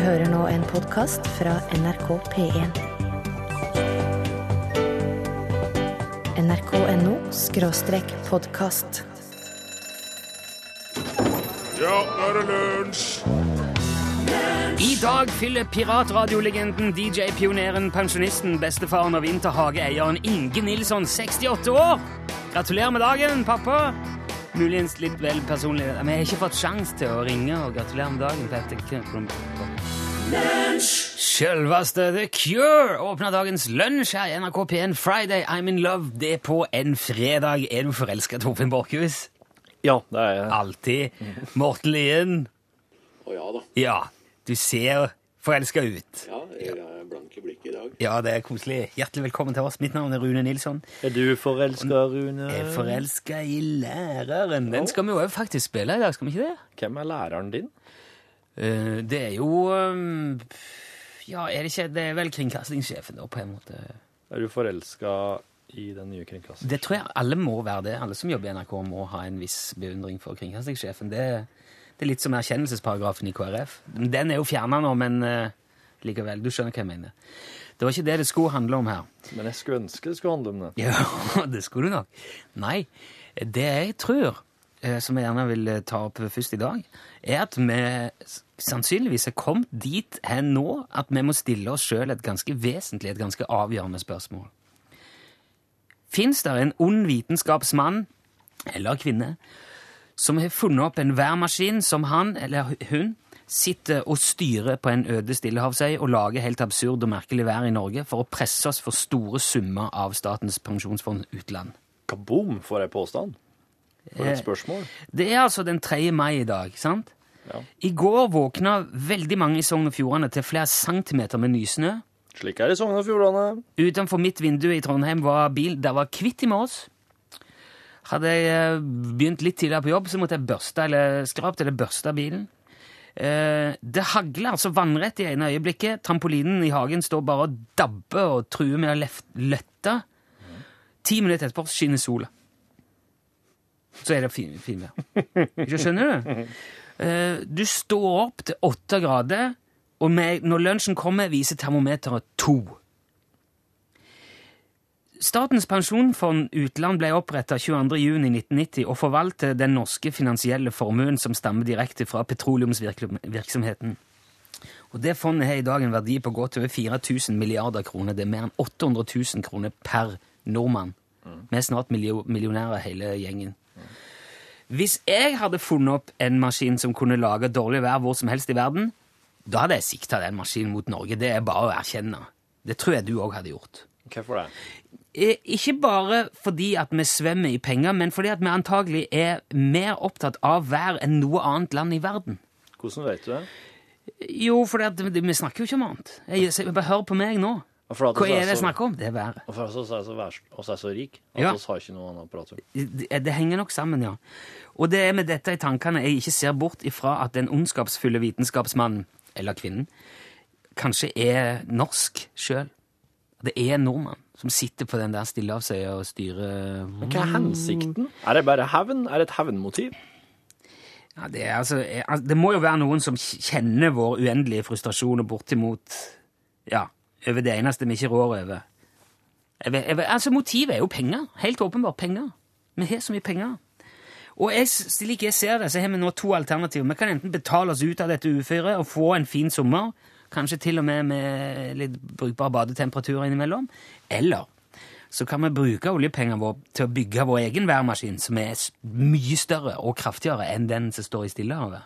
hører nå en podkast fra NRK P1. nrk.no skråstrek podkast. Ja, nå er det lunsj! I dag fyller piratradiolegenden, DJ-pioneren, pensjonisten, bestefaren og vinterhageeieren Inge Nilsson 68 år. Gratulerer med dagen, pappa. Muligens litt vel personlig, men jeg har ikke fått sjanse til å ringe og gratulere med dagen. tenker- Selveste The Cure åpner dagens lunsj her i NRK P1 Friday I'm in love. Det er på en fredag. Er du forelska, Torfinn Borchhus? Ja, det er jeg. Alltid. Morten Lien? Å ja da. Ja, du ser forelska ut. Ja, jeg er blank i blikket i dag. Ja, det er koselig. Hjertelig velkommen til oss. Mitt navn er Rune Nilsson. Er du forelska, Rune? Jeg er forelska i læreren. Den skal vi jo faktisk spille i dag, skal vi ikke det? Hvem er læreren din? Eh, det er jo um, Ja, er det ikke Det er vel kringkastingssjefen, da, på en måte. Er du forelska i den nye kringkasteren? Det tror jeg alle må være det. Alle som jobber i NRK, må ha en viss beundring for kringkastingssjefen. Det, det er litt som erkjennelsesparagrafen i KrF. Den er jo fjerna nå, men eh, likevel. Du skjønner hva jeg mener. Det var ikke det det skulle handle om her. Men jeg skulle ønske det skulle handle om det. Ja, det skulle du nok. Nei, det jeg tror, eh, som jeg gjerne vil eh, ta opp først i dag, er at vi sannsynligvis er kommet dit hen nå at vi må stille oss sjøl et ganske vesentlig, et ganske avgjørende spørsmål. Fins det en ond vitenskapsmann eller kvinne som har funnet opp en værmaskin som han eller hun sitter og styrer på en øde stillehavsøy og lager helt absurd og merkelig vær i Norge for å presse oss for store summer av Statens pensjonsfond utland. Kaboom, får jeg påstand. For et spørsmål. Det er altså den 3. mai i dag, sant? Ja. I går våkna veldig mange i Sogn og Fjordane til flere centimeter med nysnø. Slik er det i Sogn og Fjordane. Utenfor mitt vindu i Trondheim var bil, der var kvitt i morges. Hadde jeg eh, begynt litt tidligere på jobb, så måtte jeg børste eller skrapt eller børste bilen. Eh, det hagler altså vannrett i ene øyeblikket. Trampolinen i hagen står bare og dabber og truer med å løtte. Ti minutter etterpå skinner sola. Så er det fin- finvær. Ikke skjønner du? Eh, du står opp til åtte grader, og når lunsjen kommer, viser termometeret to. Statens pensjonsfond utland ble oppretta 22.6.1990 og forvalter den norske finansielle formuen som stammer direkte fra petroleumsvirksomheten. Og Det fondet har i dag en verdi på godt over 4000 milliarder kroner. Det er mer enn 800 000 kroner per nordmann. Vi er snart millionærer, hele gjengen. Hvis jeg hadde funnet opp en maskin som kunne lage dårlig vær hvor som helst i verden, da hadde jeg sikta den maskinen mot Norge. Det er bare å erkjenne. Det tror jeg du òg hadde gjort. Hvorfor det? Eh, Ikke bare fordi at vi svømmer i penger, men fordi at vi antagelig er mer opptatt av vær enn noe annet land i verden. Hvordan vet du det? Jo, fordi vi snakker jo ikke om annet. Jeg, bare hør på meg nå. Hva er det jeg snakker om? Det er været. Og for at oss er så, vær, er så rik at Ja. oss har ikke noe annet å prate om. Det, det henger nok sammen, ja. Og det er med dette i tankene jeg ikke ser bort ifra at den ondskapsfulle vitenskapsmannen, eller kvinnen, kanskje er norsk sjøl. Det er en nordmann som sitter på den der stillehavsøya og styrer Men hva er hensikten? Er det bare hevn? Er det et hevnmotiv? Ja, det, er altså, altså, det må jo være noen som kjenner vår uendelige frustrasjon og bortimot ja, over det eneste vi ikke rår over. Jeg jeg altså, Motivet er jo penger. Helt åpenbart penger. Vi har så mye penger. Og jeg, slik jeg ser det, så har vi nå to alternativer. Vi kan enten betale oss ut av dette uføret og få en fin sommer, kanskje til og med med litt brukbare badetemperaturer innimellom, eller så kan vi bruke oljepengene våre til å bygge vår egen værmaskin, som er mye større og kraftigere enn den som står i Stillehavet.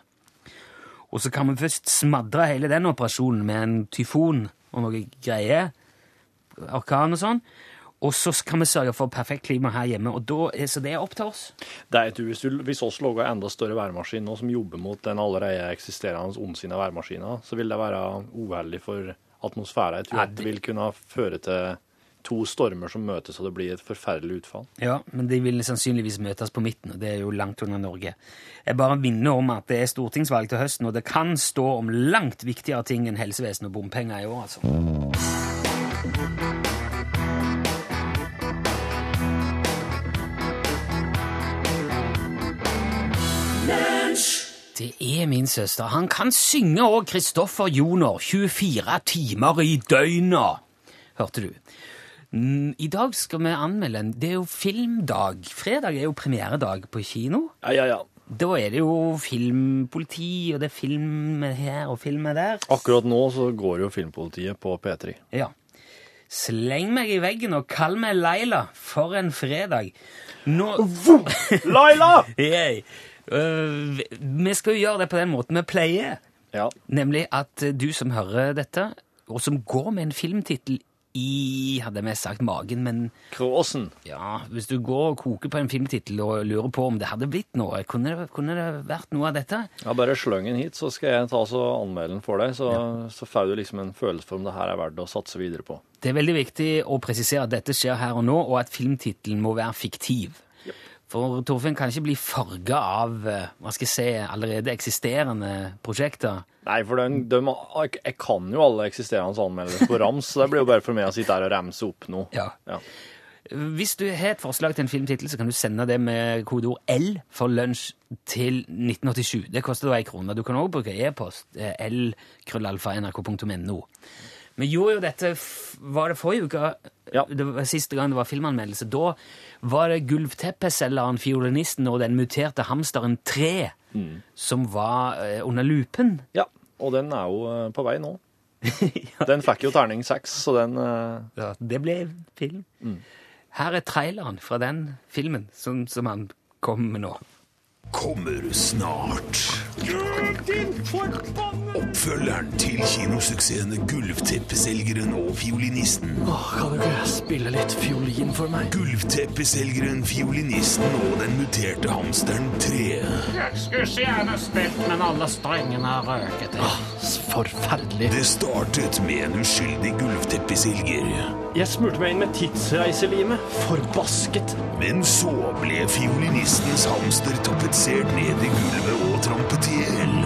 Og så kan vi først smadre hele den operasjonen med en tyfon og noe greier, orkan og sånn, og så kan vi sørge for perfekt klima her hjemme, og da, så det er opp til oss. Det er, du, hvis, hvis oss lager enda større værmaskin nå som jobber mot den allerede eksisterende ondsinna værmaskina, så vil det være uheldig for atmosfæra. Jeg tror at det vil kunne føre til to stormer som møtes, og det blir et forferdelig utfall. Ja, men de vil sannsynligvis møtes på midten, og det er jo langt unna Norge. Jeg bare minner om at det er stortingsvalg til høsten, og det kan stå om langt viktigere ting enn helsevesen og bompenger i år, altså. Det er min søster. Han kan synge òg, Kristoffer Joner. 24 timer i døgnet, hørte du. Mm, I dag skal vi anmelde en Det er jo filmdag. Fredag er jo premieredag på kino. Ja, ja, ja. Da er det jo filmpoliti, og det er film her og film der. Akkurat nå så går jo Filmpolitiet på P3. Ja. Sleng meg i veggen og kall meg Leila. For en fredag. Nå Laila! Yay. Øh, vi skal jo gjøre det på den måten vi pleier. Ja. Nemlig at eh, du som hører dette, og som går med en filmtittel i hadde jeg sagt magen, men Kråsen. ja, hvis du går og koker på en filmtittel og lurer på om det hadde blitt noe, kunne det, kunne det vært noe av dette? Ja, bare sløng den hit, så skal jeg ta så anmelde den for deg. Så, så får du liksom en følelse for om det her er verdt å satse videre på. Det er veldig viktig å presisere at dette skjer her og nå, og at filmtittelen må være fiktiv. For Torfinn kan ikke bli farga av eh, hva skal jeg si, allerede eksisterende prosjekter. Nei, for den, de, jeg kan jo alle eksisterende anmeldelser på rams, så det blir jo bare for meg å sitte her og remse opp noe. Ja. Ja. Hvis du har et forslag til en filmtittel, så kan du sende det med kodeord L for lunsj til 1987. Det koster da ei krone. Du kan også bruke e-post. eh, l-krøllalfa.nrk.no. Vi gjorde jo dette Var det forrige uke? Ja. Det var siste gang det var filmanmeldelse. Da var det gulvteppeselgeren, fiolinisten og den muterte hamsteren 3 som var eh, under lupen. ja. Og den er jo eh, på vei nå. Den fikk jo terning seks, så den eh, Ja, det ble film. Her er traileren fra den filmen som, som han kom med nå. Kommer snart. Oppfølgeren til kinosuksessene Gulvteppeselgeren og fiolinisten. Åh, Kan du ikke spille litt fiolin for meg? Gulvteppeselgeren, fiolinisten og den muterte hamsteren 3. Jeg skulle gjerne spilt, men alle strengene har røket. Forferdelig. Det startet med en uskyldig gulvteppeselger. Jeg smurte meg inn med tidsreiselime. Forbasket. Men så ble fiolinistens hamster tapetsert ned i gulvet og trampet i hjel.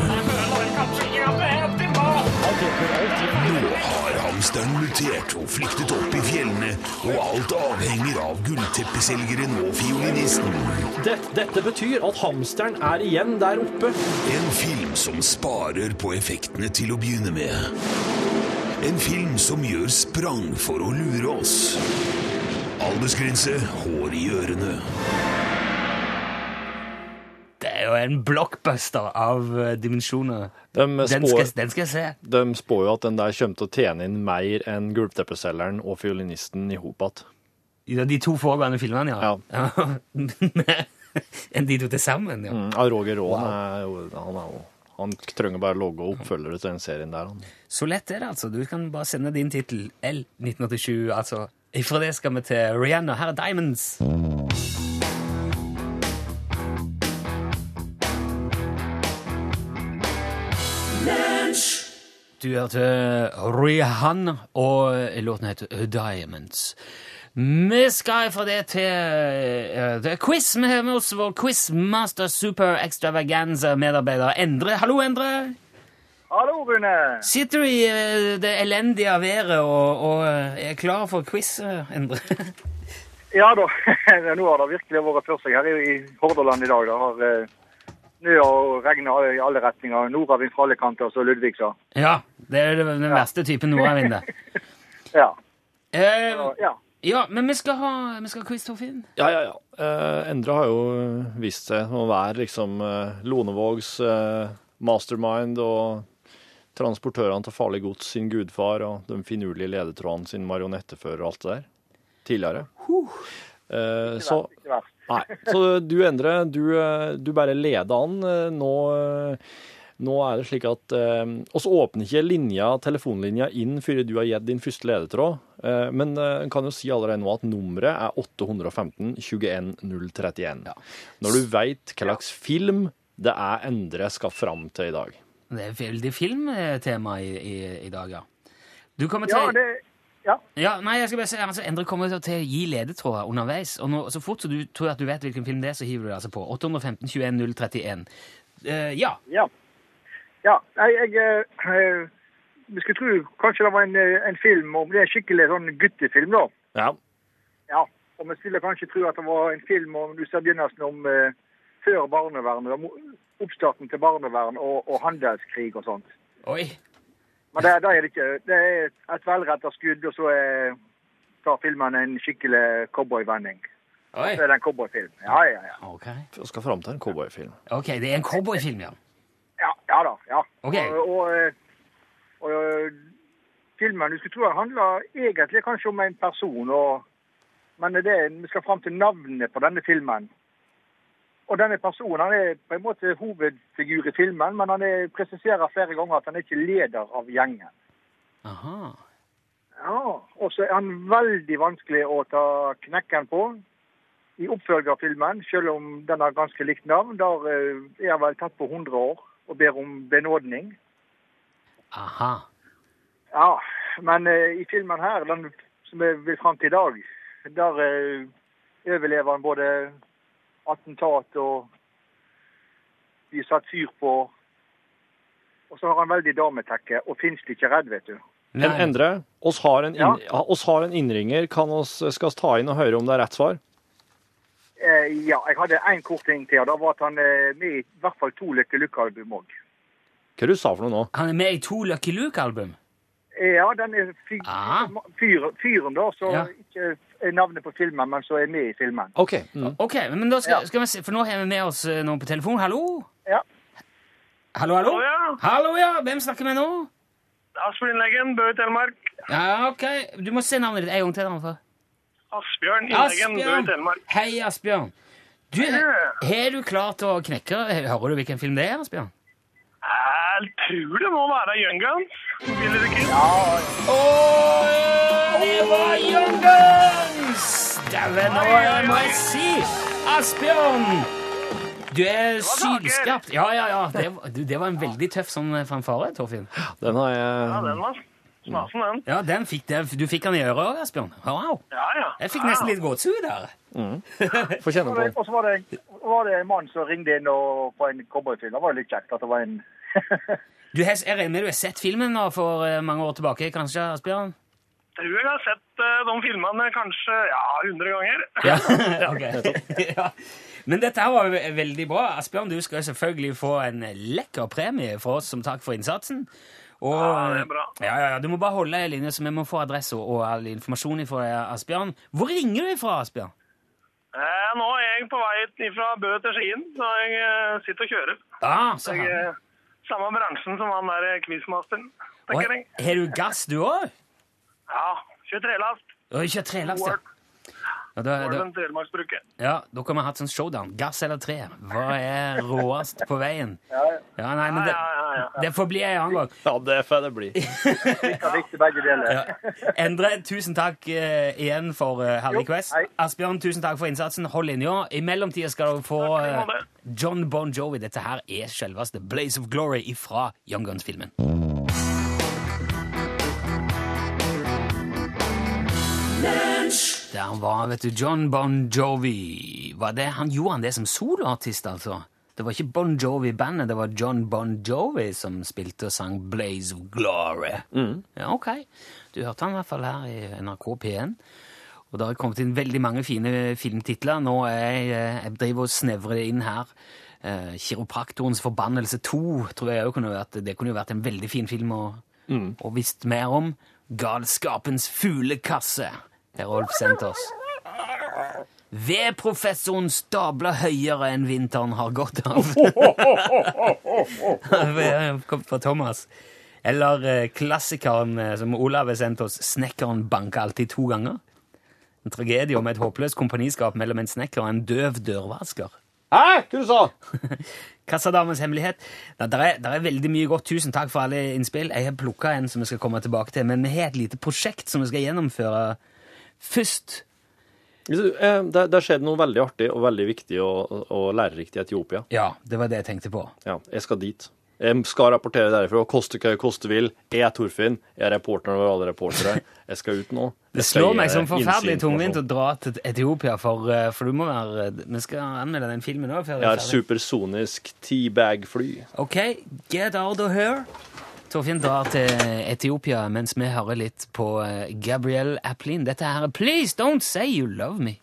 Nå har hamsteren mutert og flyktet opp i fjellene, og alt avhenger av gullteppeselgeren og fiolinisten. Dette, dette betyr at hamsteren er igjen der oppe. En film som sparer på effektene til å begynne med. En film som gjør sprang for å lure oss. Aldersgrense, hår i ørene. Er jo en blockbuster av eh, dimensjoner. de, Den skal, den skal jeg se. de spår jo at den der kommer til å tjene inn mer enn gulvteppeselgeren og fiolinisten i hop igjen. Ja, de to foregående filmene, ja. Ja. Enn de to til sammen, ja. Mm, Roger Raan jo Han, er jo, han trenger bare logge oppfølgere til den serien der. Han. Så lett er det, altså. Du kan bare sende din tittel L1987, altså. Ifra det skal vi til Rihanna. Her er Diamonds. Du hørte Rihanna, og låten heter Diamonds. Vi skal fra det til uh, det er quiz. Vi har med oss vår quizmaster super extravaganza-medarbeider Endre. Hallo, Endre. Hallo, Rune. Sitter du i uh, det elendige været og, og uh, er klar for quiz, eh, Endre? Ja da, nå har det virkelig vært for seg her i Hordaland i dag. Det har eh, snø og regn i alle retninger. Nordavind fra alle kanter, som Ludvig sa. ja, det er den verste typen nordavind. det. Ja. Eh, ja. ja, men vi skal ha, vi skal ha quiz, Torfinn. Ja, ja, ja. Eh, Endre har jo vist seg å være liksom eh, Lonevågs eh, mastermind og transportørene til farlig gods sin gudfar og de finurlige ledetrådene sin marionettefører og alt det der tidligere. Eh, så, Ikke verst. Nei, så du, Endre, du, eh, du bare leder an. Eh, Nå, eh, nå er det slik at eh, oss åpner ikke linja, telefonlinja inn før du har gitt din første ledetråd. Eh, men en kan jo si allerede nå at nummeret er 815 21 031. Når du veit hva slags film det er Endre skal fram til i dag. Det er veldig filmtema i, i, i dag, ja. Du kommer til ja, det Ja. Ja, nei, jeg skal bare si, altså, Endre kommer til å gi ledetråder underveis. Og nå, så fort så du tror at du vet hvilken film det er, så hiver du det altså på. 815 21 031. Uh, ja. Ja. ja. Nei, jeg uh, Vi skulle tro kanskje det var en, eh, en film om Det er skikkelig sånn guttefilm, da. Ja. Ja. Og vi skulle kanskje tro at det var en film om du ser begynnelsen om uh, før barnevernet, oppstarten til barnevern og, og handelskrig og sånt. Oi. Men det, det er det ikke. Det er et velretta skudd, og så er, tar filmen en skikkelig cowboyvending. Så er det en cowboyfilm. Ja, ja, ja. Ok, Jeg skal fram til en cowboyfilm. Ok, det er en cowboyfilm, ja. Ja, ja da. ja. Okay. Og, og, og, og, eh, filmen du skulle tro den handler egentlig kanskje om en person, og, men det, vi skal fram til navnet på denne filmen. Og denne personen han er på en måte hovedfigur i filmen, men han er, presiserer flere ganger at han er ikke leder av gjengen. Aha. Ja, Og så er han veldig vanskelig å ta knekken på i oppfølgerfilmen, selv om den har ganske likt navn. Der eh, er han vel tatt på 100 år og ber om benådning. Aha. Ja, men eh, i filmen her, den som er fram til i dag, der eh, overlever han både attentat og blir satt fyr på. Og så har han veldig dametekke og finnes ikke redd, vet du. En Endre, oss har en, inn, ja, oss har en innringer. Kan oss, skal vi ta inn og høre om det er rett svar? Eh, ja, jeg hadde en kort ting til, og Da var at han er med i i hvert fall to Lucky Luke-album òg. Hva du sa for noe nå? Han er med i to Lucky Luke-album. Ja, den er fy Ah. fyr, fyren, da, så Ja. ikke navnet på filmen, men så er med i filmen. OK. Mm. okay men da skal, Ja. skal vi se, for nå har vi med oss eh, noen på telefon. Hallo? Ja. Hallo, hallo? Hallo, ja. Hallo, ja. Hvem snakker vi nå? Asbjørn Innleggen, Bø Telemark. Ja, ok. Du må se navnet ditt en gang til. da, for. Asbjørn Innleggen, Bø Telemark. Hei, Asbjørn. Du, har du klart å knekke Hører du hvilken film det er, Asbjørn? Jeg tror det må være Young Guns. Vil dere ikke? Åh, det var Young Guns! Dæven, nå må jeg si Asbjørn! Du er sylskarpt. Ja, ja, ja. Det, var- du, det var en veldig tøff sånn fanfare, Torfinn. Den har jeg Ja, den var snasen, den. Ja, den fikk det. Du fikk den i øret òg, Asbjørn. Wow. Ja, ja. Jeg fikk nesten litt gåsehud der. får kjenne på. Og så var det, var det en mann som ringte inn og, på en cowboyfilm. Det var jo litt kjekt at det var en Du, har- jeg regner med du har sett filmen nå for eh, mange år tilbake, kanskje, Asbjørn? Jeg tror jeg har sett eh, de filmene kanskje ja, 100 ganger. Ja, ok. ja. Men dette her var veldig bra. Asbjørn, du skal selvfølgelig få en lekker premie for oss som takk for innsatsen. Og, Ja, det er bra. Ja, ja, Du må bare holde ei linje, så vi må få adresse og all informasjon fra deg, Asbjørn. Hvor ringer du ifra, Asbjørn? Eh, nå er jeg på vei fra Bø til Skien, så jeg eh, sitter og kjører. Ah, så Jeg er samme bransjen som han der quizmasteren, tenker Og jeg. Har du gass, du òg? Ja, kjør trelast Kjør trelast, ja. Ja, da, da, Telemarksbruket. ja, da kan vi ha hatt sånn showdown. Gass eller tre? Hva er råest på veien? Ja, nei, men det, Ja, ja, ja, det får bli en annen gang. Ja, det får det bli. Ja. Endre, tusen takk uh, igjen for uh, herlig quest. Asbjørn, tusen takk for innsatsen. Hold linja. I mellomtida skal dere få måte. John Bon Jovi. Dette her er selveste Blaze of Glory fra Young Guns-filmen. Der var, vet du, John Bon Jovi. Var det, han gjorde han det som soloartist, altså? Det var ikke Bon Jovi-bandet, det var John Bon Jovi som spilte og sang Blaze of Glory. Ja, ok. Du hørte han i hvert fall her i NRK P1. Og det har kommet inn veldig mange fine filmtitler. Nå er jeg, eh, jeg driver og snevrer det inn her. Eh, Kiropraktorens forbannelse 2 tror jeg kunne vært, det kunne jo vært en veldig fin film å, å visst mer om. Galskapens fuglekasse er Rolf sendt oss. Vedprofessoren stabla høyere enn vinteren har gått av. Det kom fra Thomas. Eller eh, klassikeren eh, som Olav har sendt oss, 'Snekkeren banker alltid to ganger'. En tragedie om et håpløst kompaniskap mellom en snekker og en døv dørvasker. Hæ? Hva du sa Kassadamens hemmelighet. Ja, der, er, der er veldig mye godt. Tusen takk for alle innspill. Jeg har plukka en som vi skal komme tilbake til, men vi har et lite prosjekt som vi skal gjennomføre først. Eh, Det det skjedde noe veldig artig og veldig viktig og, og lærerikt i Etiopia. Ja, det var det jeg tenkte på. Ja, jeg skal dit. Jeg skal rapportere derifra. Koste hva det koste vil. Jeg er Torfinn. Jeg er reporteren over alle reportere. Jeg skal ut nå. Det slår meg som forferdelig tungvint å dra til Etiopia, for, eh, for du må være Vi skal anmelde den filmen òg. Jeg har supersonisk teabag-fly. OK, get out of here. Torfinn drar til Etiopia mens vi hører litt på eh, Gabrielle Applin. Dette her er Please Don't Say You Love Me.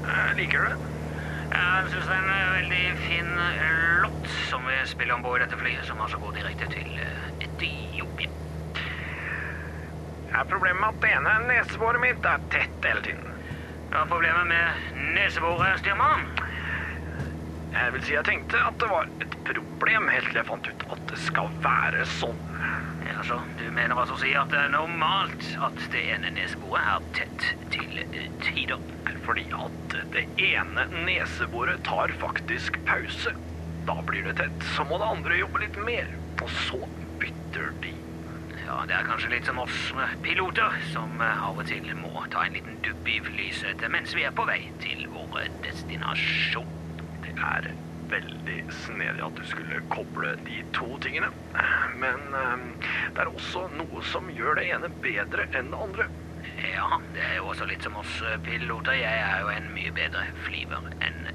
Eh, liker du Jeg syns det er en veldig fin eh, låt som vi spiller om bord dette flyet, som altså går direkte til Etiopia. Er problemet med at det ene neseboret mitt er tett hele tiden? Hva er problemet med neseboret, styrmann? Jeg vil si jeg tenkte at det var et problem helt til jeg fant ut at det skal være sånn. Ja, så du mener altså å si at det er normalt at det ene neseboret er tett til eh, tider? Fordi at det ene neseboret tar faktisk pause. Da blir det tett. Så må det andre jobbe litt mer. Og så bytter de. Ja, det er kanskje litt som oss eh, piloter, som eh, av og til må ta en liten dupp i flysetet mens vi er på vei til vår destinasjon. Det er veldig snedig at du skulle koble de to tingene. Men eh, det er også noe som gjør det ene bedre enn det andre. Ja, det er jo også litt som oss piloter. Jeg er jo en mye bedre flyver enn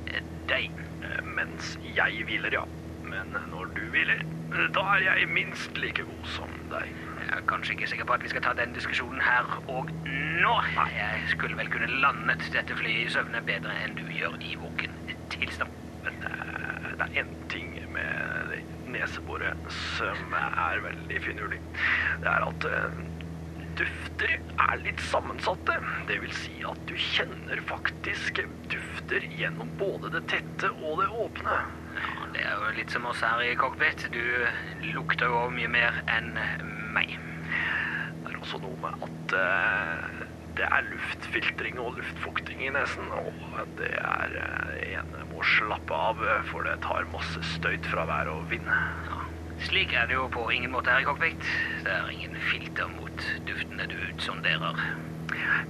deg. Mens jeg hviler, ja. Men når du hviler, da er jeg minst like god som deg. Jeg er kanskje ikke sikker på at vi skal ta den diskusjonen her og nå. Jeg skulle vel kunne landet dette flyet i søvne bedre enn du gjør i våken tilstand. Men eh, det er én ting med det neseboret som er veldig finurlig. Det er at eh, dufter er litt sammensatte. Det vil si at du kjenner faktisk dufter gjennom både det tette og det åpne. Ja, det er jo litt som oss her i cockpit. Du lukter jo mye mer enn meg. Det er også noe med at uh, det er luftfiltring og luftfukting i nesen, og det er uh, en må slappe av, for det tar masse støyt fra vær og vind. Ja, slik er det jo på ingen måte her i cockpit. Det er ingen filter mot duftene du utsonderer.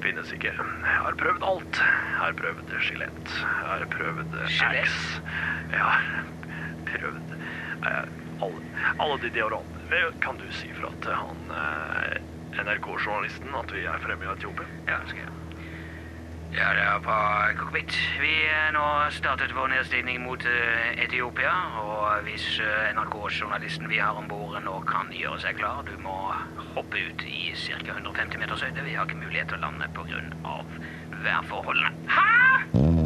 Finnes ikke. Jeg har prøvd alt. Jeg har prøvd skjelett. Jeg har prøvd Skjelett? Axe. Jeg har prøvd eh, alle, alle de deodorantene. Kan du si fra til han eh, NRK-journalisten at vi er fremme i Etiopia? Ja, skal jeg. Ja, det er på cockpit. Vi er nå startet vår nedstigning mot eh, Etiopia, og hvis eh, NRK-journalisten vi har om bord nå kan gjøre seg klar, du må hoppe ut i ca. 150 meters høyde. Vi har ikke mulighet til å lande av værforholdene.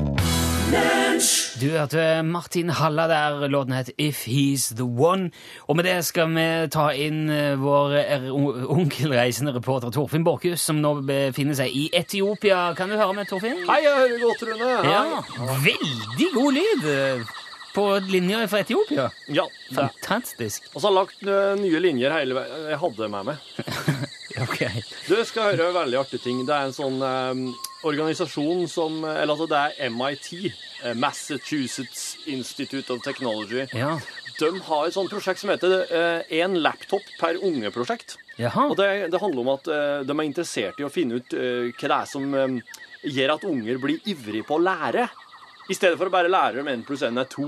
Du hørte Martin Halla der. Låten het If He's The One. Og med det skal vi ta inn eh, vår onkelreisende reporter Torfinn Borchhus, som nå befinner seg i Etiopia. Kan du høre med, Torfinn? Hei, jeg hører godt, Rune. Hei. Ja, veldig god lyd eh, på linja fra Etiopia. Ja. Fantastisk. Og så har jeg lagt eh, nye linjer hele veien. Jeg hadde med meg. Ok. Du skal høre veldig artig ting. Det er en sånn eh, organisasjon som Eller altså, det er MIT. eh, Massachusetts Institute of Technology. Ja. De har et sånt prosjekt som heter Én laptop per unge-prosjekt. Og det, det handler om at eh, de er interessert i å finne ut eh, hva det er som eh, gjør at unger blir ivrige på å lære. I stedet for å bare lære dem én pluss én er to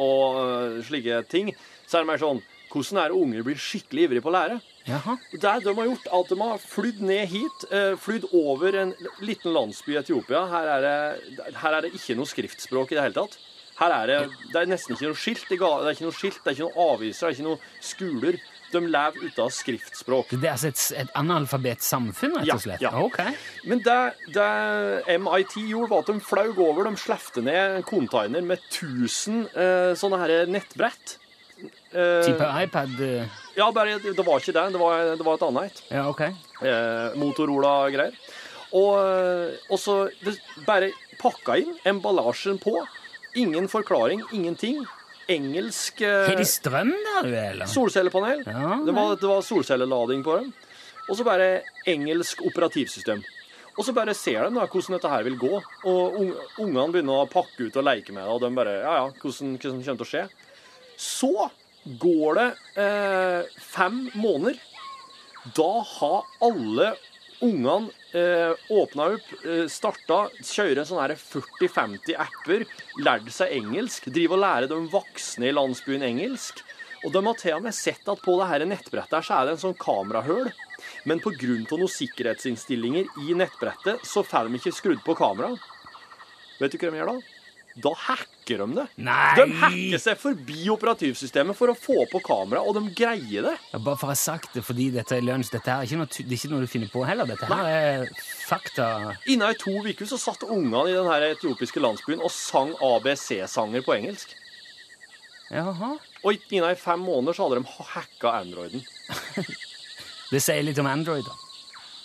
og eh, slike ting, så er det mer sånn Hvordan er det unger blir skikkelig ivrige på å lære? Jaha. Der de har gjort, at de har flydd ned hit, eh, flydd over en liten landsby i Etiopia. Her er, det, her er det ikke noe skriftspråk i det hele tatt. Her er det, det er nesten ikke noe skilt, det er ikke noe skilt, det er ikke noe aviser, det er ikke noe skoler. De lever ute av skriftspråk. Det er altså et, et analfabetsamfunn, rett Ja, og slett? ja. Ok. Men det, det MIT gjorde, var at de flaug over. De slefte ned en container med 1000 eh, sånne her nettbrett. Eh, Type iPad eh, ja, bare, det var ikke det. Det var, det var et annet et. Ja, okay. eh, Motorola-greier. Og, eh, og så det, bare pakka inn emballasjen på. Ingen forklaring, ingenting. Engelsk Har de strøm der, du, eller? solcellepanel. Ja, det, var, det var solcellelading på dem. Og så bare engelsk operativsystem. Og så bare ser de da hvordan dette her vil gå. Og ung, ungene begynner å pakke ut og leke med det, og de bare Ja, ja, hvordan, hvordan kommer til å skje? Så går det eh, fem måneder. Da har alle ungene eh, åpna opp, eh, starta, kjører sånn her 40-50 apper, lært seg engelsk, driver og lærer de voksne i landsbyen engelsk. Og de har til og med sett at på det her nettbrettet så er det en sånn kamerahull. Men pga. noen sikkerhetsinnstillinger i nettbrettet så får de ikke skrudd på kameraet. Vet du hva de gjør da? Da hacker de det. Nei! De hacker seg forbi operativsystemet for å få på kamera, og de greier det. Ja, bare for å ha sagt det, fordi dette er lunsj. Dette er ikke noe, det er ikke noe du finner på heller. Dette her er fakta. Innen i to uker så satt ungene i den etiopiske landsbyen og sang ABC-sanger på engelsk. Jaha. Og innen i fem måneder så hadde de hacka Androiden. Det sier litt om Android, da.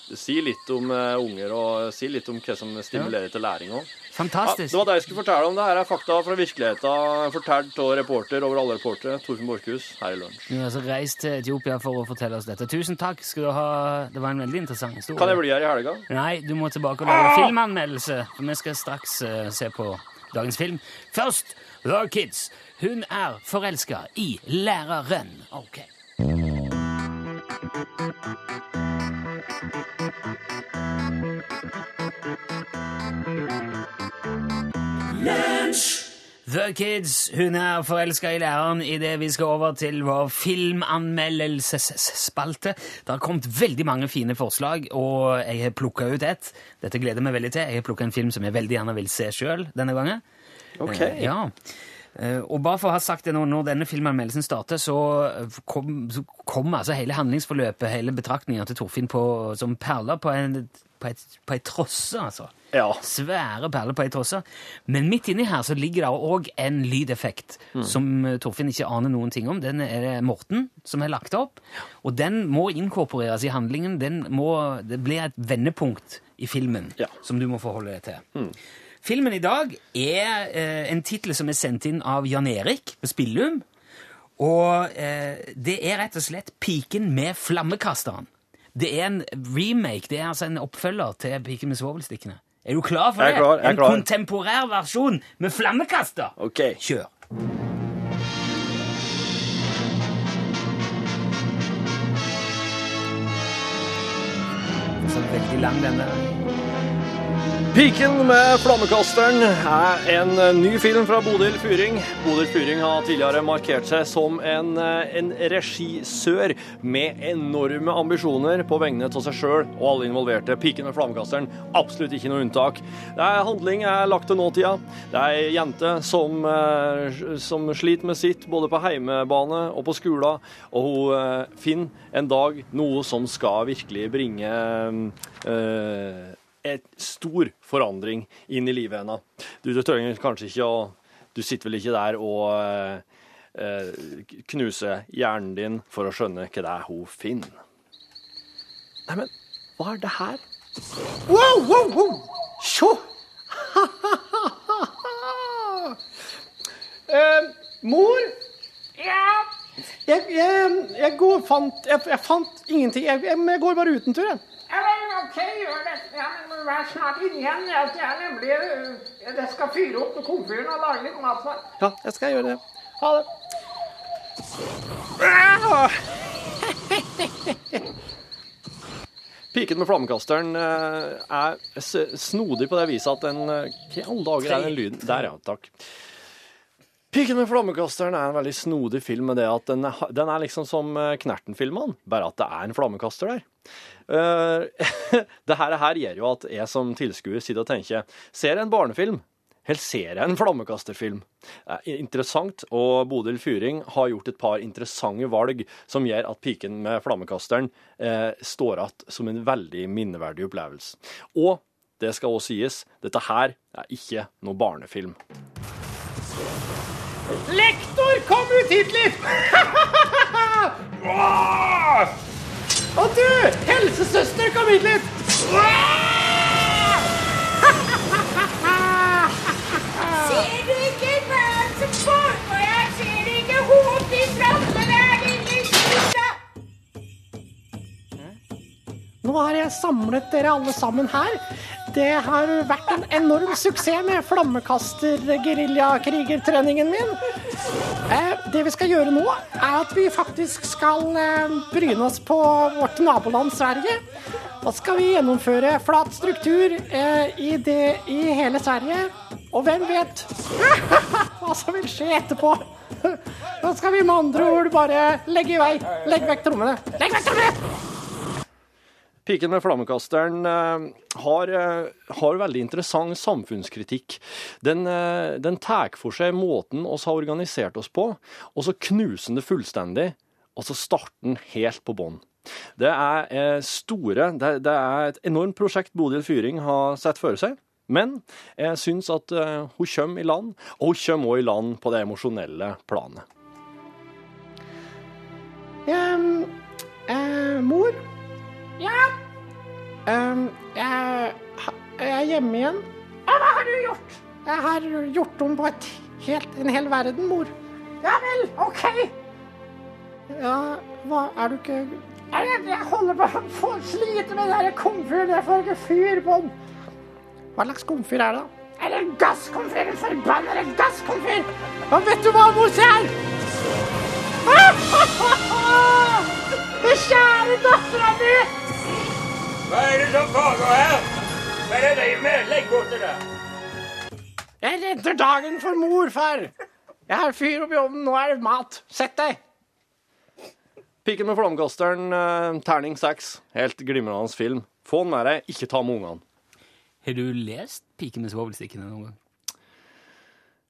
Det sier litt om eh, unger, og sier litt om hva som stimulerer til læring òg. Ja, Fantastisk. det var det jeg skulle fortelle om. Det her er fakta fra virkeligheten, fortalt av reporter over alle reportere. Torfinn Borchhus her i lunsj. Du har altså reist til Etiopia for å fortelle oss dette. Tusen takk. skal du ha. Det var en veldig interessant historie. Kan jeg bli her i helga? Nei, du må tilbake og lage filmanmeldelse. For vi skal straks uh, se på dagens film. Først The Kids. Hun er forelska i læreren. Ok. The Kids. Hun er forelska i læreren idet vi skal over til vår filmanmeldelsesspalte. Det har kommet veldig mange fine forslag, og jeg har plukka ut ett. Dette gleder jeg meg veldig til. Jeg har plukka en film som jeg veldig gjerne vil se sjøl denne gangen. OK. Eh, Ja. Eh, Og bare for å ha sagt det nå, når denne filmanmeldelsen starter, så kom, så kom altså hele handlingsforløpet, hele betraktninga til Torfinn på, som perler på en, på, på ei trosse, altså. Ja. Svære perler på ei trosse. Men midt inni her så ligger det òg en lydeffekt som eh, Torfinn ikke aner noen ting om. Den er det Morten som har lagt opp, og den må inkorporeres i handlingen. Den må, det blir et vendepunkt i filmen Ja. som du må forholde deg til. Filmen i dag er eh, en tittel som er sendt inn av Jan Erik på Spillum. Og eh, det er rett og slett Piken med flammekasteren. Det er en remake, det er altså en oppfølger til Piken med svovelstikkene. Er du klar for er det? klar, jeg er en klar. kontemporær versjon med flammekaster! OK. Kjør. Så veldig lang denne. Piken med flammekasteren er en eh, ny film fra Bodil Fyring. Bodil Fyring har tidligere markert seg som en, eh, en regissør med enorme ambisjoner på vegne av seg sjøl og alle involverte. Piken med flammekasteren, absolutt ikke noe unntak. Det er handling er lagt til nåtida. Det er ei jente som, eh, som sliter med sitt både på heimebane og på skolen, og hun finner en dag noe som skal virkelig bringe eh, et stor forandring inn i livet hennes. Du, du trenger kanskje ikke å Du sitter vel ikke der og eh, eh, knuser hjernen din for å skjønne hva det er hun finner. Neimen, hva er det her? Wow, wow, wow! Se! Eh, mor? Ja? Jeg, jeg, jeg, går, fant, jeg, jeg fant ingenting. Jeg, jeg, går bare ut en tur, jeg. Ja, vel, ok, gjør det. Ja, men vær snart inne igjen. Jeg jeg nemlig øh, Jeg skal fyre opp komfyren og lage litt mat. Ja, jeg skal gjøre det. Ha det. Piken med flammekasteren eh, er snodig på det viset at den eh, Hva i alle dager er den lyden? Der, ja. Takk. Piken med flammekasteren er en veldig snodig film med det at den er, den er liksom som eh, Knerten-filmene, bare at det er en flammekaster der. Eh, det her, her gjør jo at jeg som tilskuer sitter og tenker Ser jeg en barnefilm? Eller ser jeg en flammekasterfilm? Er interessant, og Bodil Fyring har gjort et par interessante valg som gjør at Piken med flammekasteren eh, står igjen som en veldig minneverdig opplevelse. Og det skal også sies, dette her er ikke noe barnefilm. Lektor, kom ut hit litt! Og du, helsesøster, kom hit litt! Ser du ikke hvem som foregår her? Ser du ikke hodet ditt framme der, lille lille Nå har jeg samlet dere alle sammen her. Det har vært en enorm suksess med flammekaster-geriljakrigertreningen min. Eh, det vi skal gjøre nå, er at vi faktisk skal eh, bryne oss på vårt naboland Sverige. Da skal vi gjennomføre flat struktur eh, i, det, i hele Sverige. Og hvem vet hva som vil skje etterpå? Da skal vi med andre ord bare legge i vei. Legg vekk trommene. Legg vekk trommene! Piken med flammekasteren eh, har, eh, har veldig interessant samfunnskritikk. Den, eh, den tar for seg måten oss har organisert oss på, og så knuser den det fullstendig, og så starter den helt på bånn. Det er store det, det er et enormt prosjekt Bodil Fyring har sett for seg. Men jeg syns at hun kommer i land, og hun kommer også i land på det emosjonelle planet. Ehm, eh, mor, Ja, Um, jeg, jeg er hjemme igjen. ja, hva har du gjort? Jeg har gjort om på helt, en hel verden, mor. Ja vel, OK. Ja, hva, er du ikke Jeg, jeg holder på å slite med den komfyren. Jeg får ikke fyr på den. Hva slags komfyr er det, da? Er det en gasskomfyr? En forbanna gasskomfyr! Ja, vet du hva, mor ser? Kjære dattera mi! Hva er det som foregår her? Hva er det dere med? Legg bort det der. Jeg redder dagen for mor, far. Jeg har fyr oppi ovnen, nå er det mat. Sett deg. Piken med flomkasteren, eh, terning seks. Helt glimrende film. Få den med deg, ikke ta med ungene. Har du lest Piken med svovelstikkene noen gang?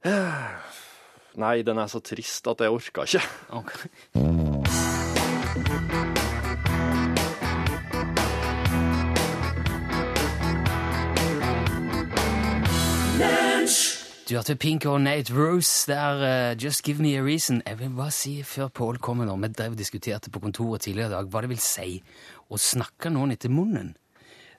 Nei, den er så trist at jeg orka ikke. Ok. Du hørte Pink og Nate Rose der uh, Just Give Me A Reason. Jeg vil bare si før Pål kommer nå, vi drev og diskuterte på kontoret tidligere i dag hva det vil si å snakke noen etter munnen.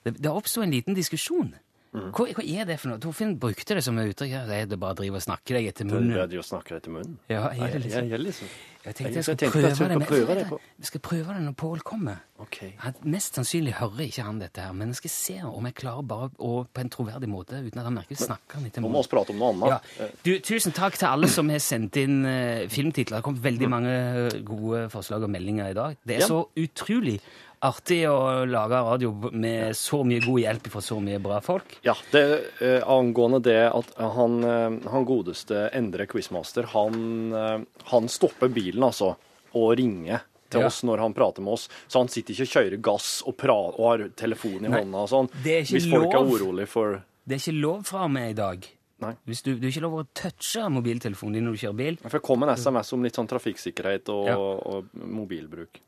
Det, det oppsto en liten diskusjon. Hva, hva er det for noe? Torfinn brukte det som et uttrykk. her. Det er det bare å drive og snakke deg etter munnen. Jeg driver snakke deg etter munnen. Ja, er det Jeg, liksom? jeg, jeg, liksom. Jeg tenkte Jeg skulle prøve jeg det. prøve det Vi skal prøve det når Pål kommer. Okay. Han, mest sannsynlig hører ikke han dette her, men jeg skal se om jeg klarer bare å på en troverdig måte, uten at han merker, snakke han etter Nå må vi prate om noe annet. Ja. Du, tusen takk til alle som har sendt inn uh, filmtitler. Det kom veldig mange eh, gode forslag og meldinger i dag. Det er Ja. så utrolig artig å lage radio med så mye god hjelp fra så mye bra folk. Ja, det, eh, angående det at han, eh, han godeste Endre Quizmaster, han, eh, han stopper bilen altså, og ringer til Ja. oss når han prater med oss. Så han sitter ikke og kjører gass og, og har telefonen i Nei, hånda og sånn. Hvis folk er urolig for Det er ikke lov fra meg i dag. Nei. Hvis du, du er ikke lov å touche mobiltelefonen din når du kjører bil. For det kom en SMS om litt sånn trafikksikkerhet og, Ja. og mobilbruk.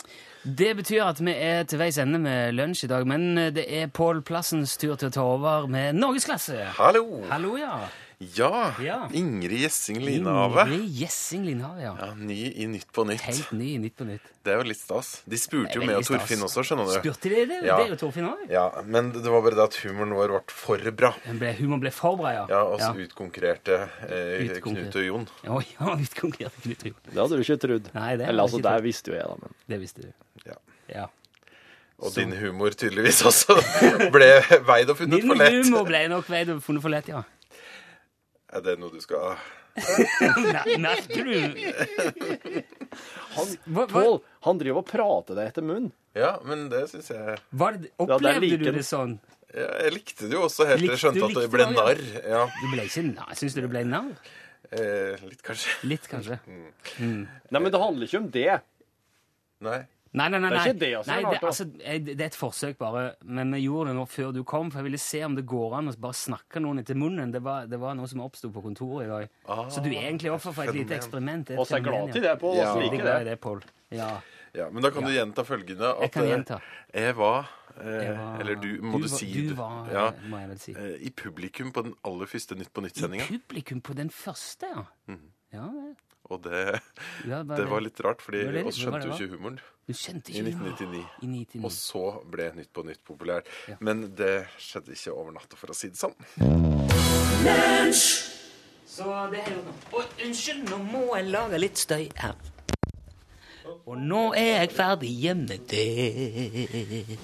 Det betyr at vi er til veis ende med lunsj i dag, men det er Pål Plassens tur til å ta over med Norgesklasse. Hallo! Hallo, ja. Ja, Ja. Ingrid Gjessing Linehave. Ingrid Gjessing Linehave, ja. Ja, ny i Nytt på Nytt. Helt ny i Nytt på Nytt. Det er jo litt stas. De spurte jo meg og. Torfinn også, skjønner du. Spurte de det? Ja. Det er jo Torfinn òg. Ja, men det var bare det at humoren vår ble for bra. Humoren ble for bra, ja. Ja, og så utkonkurrerte eh, Utkonkurrert. Knut og Jon. Ja, ja, utkonkurrerte Knut og Jon. Det hadde du ikke trodd. Nei, det Eller altså, det visste jo jeg, da. Men Det visste du. Ja. Ja. Og din humor tydeligvis også ble veid og funnet for lett. Min humor ble nok veid og funnet for lett, ja. Er det noe du skal Nei, Merker du han, Pål, han driver og prater deg etter munnen. Ja, men det syns jeg Var det, Ja, det Opplevde liker du det sånn? ja, Jeg likte det jo også helt til jeg Likte- skjønte at det likte ble det, ja. narr. Ja, Du ble ikke narr? Syns du det ble narr? eh, litt kanskje. Litt, kanskje. Nei, men det handler ikke om det. Nei. Nei, nei, nei. Det er ikke det altså. nei det, altså, jeg- det er et forsøk, bare. Men vi gjorde det nå før du kom, for jeg ville se om det går an å bare snakke noen etter munnen. Det var, det var noe som oppsto på kontoret i dag. Ah, Så du er egentlig offer for et lite eksperiment. Og så er jeg glad til det, Pål. Ja. liker det. det, Paul. Ja. Ja, men da kan du gjenta følgende. Jeg At kan eh, gjenta. jeg var, eh, var- Eller du, må du, du si. Du var, ja, må jeg vel si. eh, I publikum på den aller første Nytt på I Nytt-sendinga. publikum på den første, ja. Ja, det- Og det, ja, bare det var litt rart, fordi Det oss skjønte jo ikke humoren Du skjønte i ikke 1999. I 99. Og så ble Nytt på Nytt populært. Men det skjedde ikke over natta, for å si det sånn. Så det er jo Å, unnskyld, nå må jeg lage litt støy her. Og nå er jeg ferdig hjemme til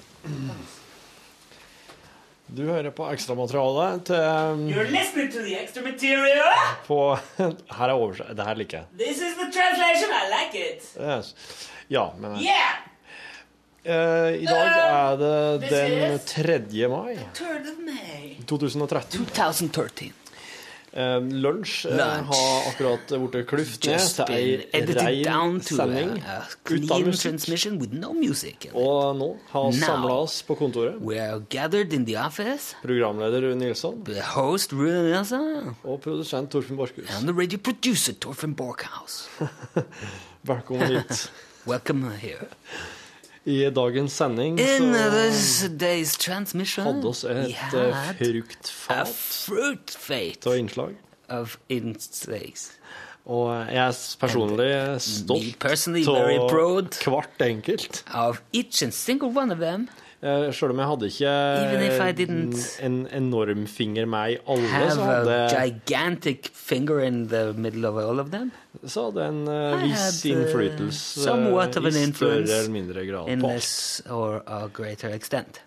Du hører på ekstramaterialet til You're listening to the extra material. på Her er oversett. Det her liker jeg. This is the translation. I like it. Yes. Ja, men Yeah. eh, I dag er det den 3. mai 3rd of May. 2013. 2013. Eh, lunsj eh, har akkurat blitt kluft ned til ei rein sending uten musikk. with no music. Og nå har vi samla oss på kontoret. Office. Programleder Rune Nilsson The host, Rune Nilsson, og produsent Torfinn Borchhus. and the radio producer, Torfinn Borkhouse. Velkommen hit. Welcome here. I dagens sending In så day's transmission, hadde oss et eh, fruktfat av innslag. of insects. Og jeg er personlig stolt av hvert enkelt. of each and single one of them. Eh, Selv om jeg hadde ikke en enorm finger med i alle, Have så a hadde, gigantic finger in the middle of all of them. så hadde en uh, viss innflytelse uh, i større eller mindre grad på alt. or a greater extent.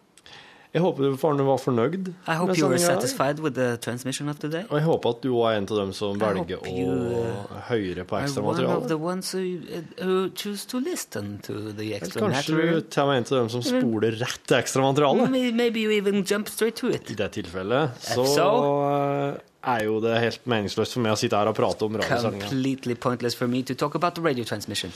Jeg håper du var fornøyd I hope you were satisfied with the transmission of today. Og jeg håper at du òg er en av dem som velger å høre på ekstramaterialet. uh, who choose to listen to the Eller extra kanskje du til og med er en av dem som spoler rett til ekstramaterialet. Maybe, maybe you even jump straight to it. I det tilfellet så so- eh, er jo det helt meningsløst for meg å sitte her og prate om radiosendinga. Completely pointless for me to talk about the radio transmission.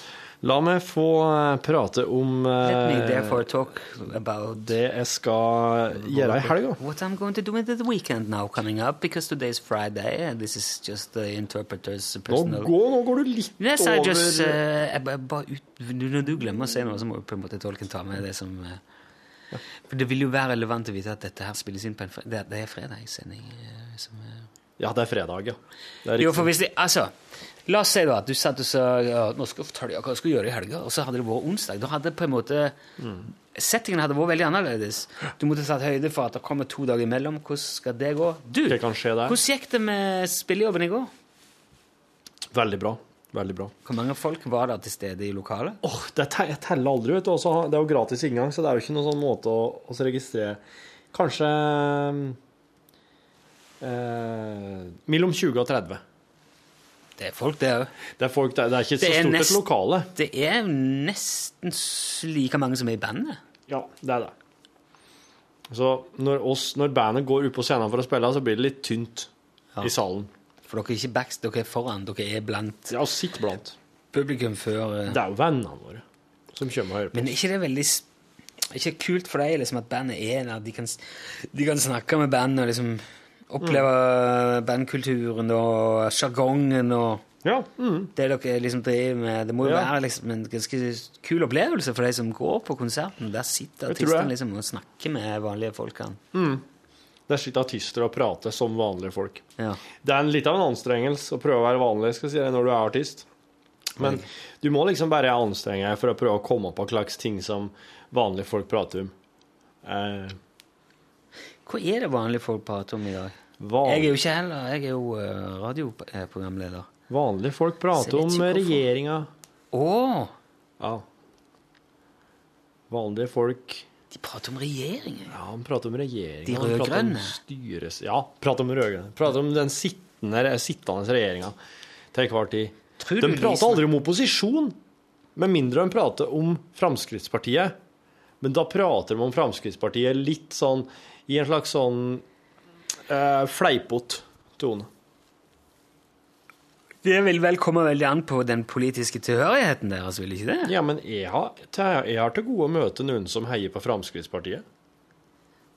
La meg få eh, prate om Let eh, me therefore talk about det jeg skal gjøre i helga. what I'm going to do in the weekend now coming up, because today's Friday, and this is just the interpreter's Nå går, nå går du litt Yes, I over just, uh, jeg bare, ut, Når du glemmer å si noe, så må på en måte tolken ta med det som uh, For det vil jo være relevant å vite at dette her spilles inn på en fredag. Det, det er fredagssending. uh, som, uh, Ja, det er fredag, ja. Det er jo, for hvis de, altså, La oss si da at du satt og sa ja, nå skal jeg fortelle deg hva jeg skal gjøre i helga, og så hadde det vært onsdag. Da hadde på en måte Settingen hadde vært veldig annerledes. Du måtte tatt høyde for at det kommer to dager imellom. Hvordan skal det gå? Du, det kan skje der? hvordan gikk det med spillejobben i går? Veldig bra. Veldig bra. Hvor mange folk var der til stede i lokalet? Åh, det te- jeg teller aldri, vet du. Også, det er jo gratis inngang, så det er jo ikke noen sånn måte å, å registrere Kanskje eh, mellom 20 og 30. Det er folk, det òg. Det er folk, det er, det er ikke så er stort nest- et lokale. Det er nesten like mange som er i bandet. Ja, det er det. Så når, oss, når bandet går ut på scenen for å spille, så blir det litt tynt Ja. i salen. For dere er ikke backst, dere er foran. Dere er blant Ja, sitt blant. publikum før uh... Det er jo vennene våre som kommer og hører på. Men er ikke det veldig er ikke kult for deg liksom, at bandet er der? De kan, de kan snakke med bandet og liksom oppleve bandkulturen og sjargongen og Ja, mm. det dere liksom driver med. Det må jo Ja. være liksom en ganske kul opplevelse for de som går på konserten. Der sitter artistene liksom og snakker med vanlige folkene. Der sitter artister og prater som vanlige folk. Ja. Det er en litt av en anstrengelse å prøve å være vanlig skal jeg si det, når du er artist. Men du må liksom bare anstrenge deg for å prøve å komme på hva slags ting som vanlige folk prater om. Eh, Hva er det vanlige folk prater om i dag? Van, Jeg er jo ikke heller. Jeg er jo eh, radioprogramleder. vanlige folk prater om regjeringa. Å! Ja. Vanlige folk De prater om regjeringen. Ja, han prater om regjeringa. De rød-grønne? styres... Ja, prater om rød-grønne. Prater om den sittende, sittende regjeringa til enhver tid. De prater aldri om opposisjon, med mindre de prater om Fremskrittspartiet. Men da prater de om Fremskrittspartiet litt sånn i en slags sånn uh, fleipete tone. Det vil vel komme veldig an på den politiske tilhørigheten deres, vil ikke det? Ja, men jeg har, jeg har til gode å møte noen som heier på Fremskrittspartiet.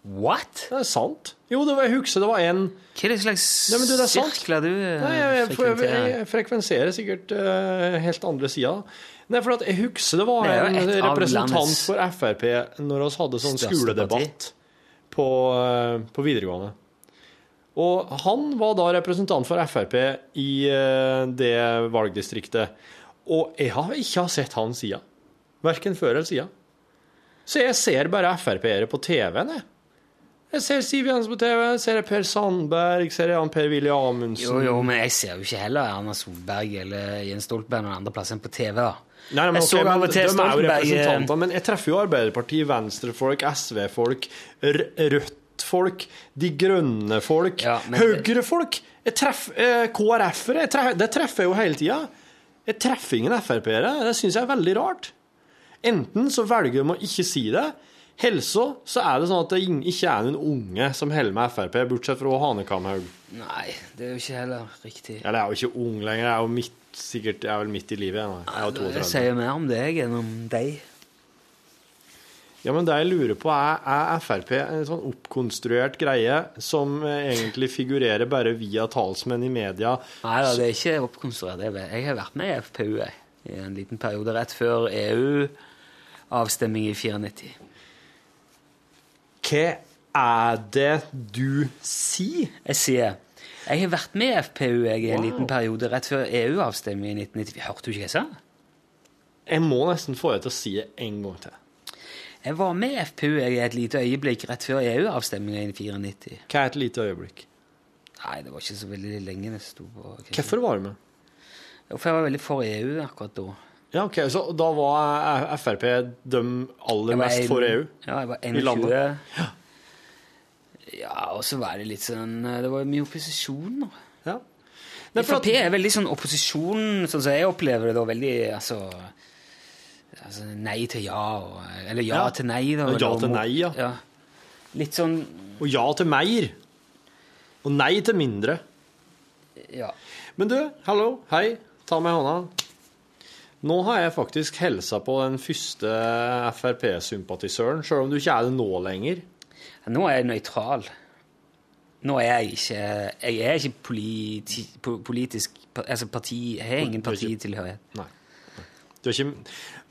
What? Det er sant. Jo, det var, jeg husker det var en Hva er det slags Nei, du, det er sant. sirkler du eh, Nei, jeg, jeg, jeg, frekvenserer sikkert uh, helt andre sida. Nei, for at jeg husker det var en av representant for Frp når vi hadde sånn skoledebatt på, uh, på videregående. Og han var da representant for Frp i eh, det valgdistriktet. Og jeg har ikke sett han sida. Verken før eller sida. Så jeg ser bare Frp-ere på TV-en, jeg. Jeg ser Siv Jensen på TV, jeg ser Per Sandberg, ser Jan Per-Willy Amundsen Jo, jo, men jeg ser jo ikke heller Erna Solberg eller Jens Stoltenberg noen andre plasser enn på TV. da. Nei, men Jeg av men de er jo eh, representanter, men jeg treffer jo Arbeiderpartiet, Venstrefolk, SV-folk, R- Rødt-folk, De Grønne-folk, Ja, Høyre-folk. Eh, KrF-ere. Det treffer jeg jo hele tida. Jeg treffer ingen Frp-ere. Det syns jeg er veldig rart. Enten så velger de å ikke si det, Helsa så er det sånn at det ikke er noen unge som holder med Frp, bortsett fra Hanekamhaug. Nei, det er jo ikke heller riktig. Eller jeg er jo ikke ung lenger, jeg er jo midt, sikkert, jeg er vel midt i livet. Jeg, jeg, jeg er jo Det 32. sier mer om deg enn om deg. Ja, men det jeg lurer på er, er Frp en sånn oppkonstruert greie som eh, egentlig figurerer bare via talsmenn i media? Nei da, det er ikke oppkonstruert. Jeg har vært med i FPU i en liten periode rett før EU-avstemning i 94. Hva er det du sier? Jeg sier Jeg har vært med i FPU i en liten periode rett før EU-avstemningen i 1994. Hørte du ikke hva jeg sa? Jeg må nesten få deg til å si det en gang til. Jeg var med i FPU i et lite øyeblikk rett før EU-avstemningen i 94. Hva er et lite øyeblikk? Nei, det var ikke så veldig lenge det sto på. Hvorfor var du med? For jeg var veldig for EU akkurat da. Ja, ok, Så da var Frp de aller mest en- for EU? Ja, jeg var I landet? Ja. Ja, og så var det litt sånn Det var mye opposisjon, da. Ja. Frp er veldig sånn opposisjon, sånn som jeg opplever det da, veldig altså, altså Nei til ja, og, eller ja, Ja. til nei, da. Ja, til nei, ja. Litt sånn Og ja til mer. Og nei til mindre. Ja. Men du, hallo, hei, ta meg i hånda. Nå har jeg faktisk helsa på den første Frp-sympatisøren, sjøl om du ikke er det nå lenger. Nå er jeg nøytral. Nå er jeg ikke Jeg er ikke politi, politisk Altså parti Jeg har ingen partitilhørighet. Du er ikke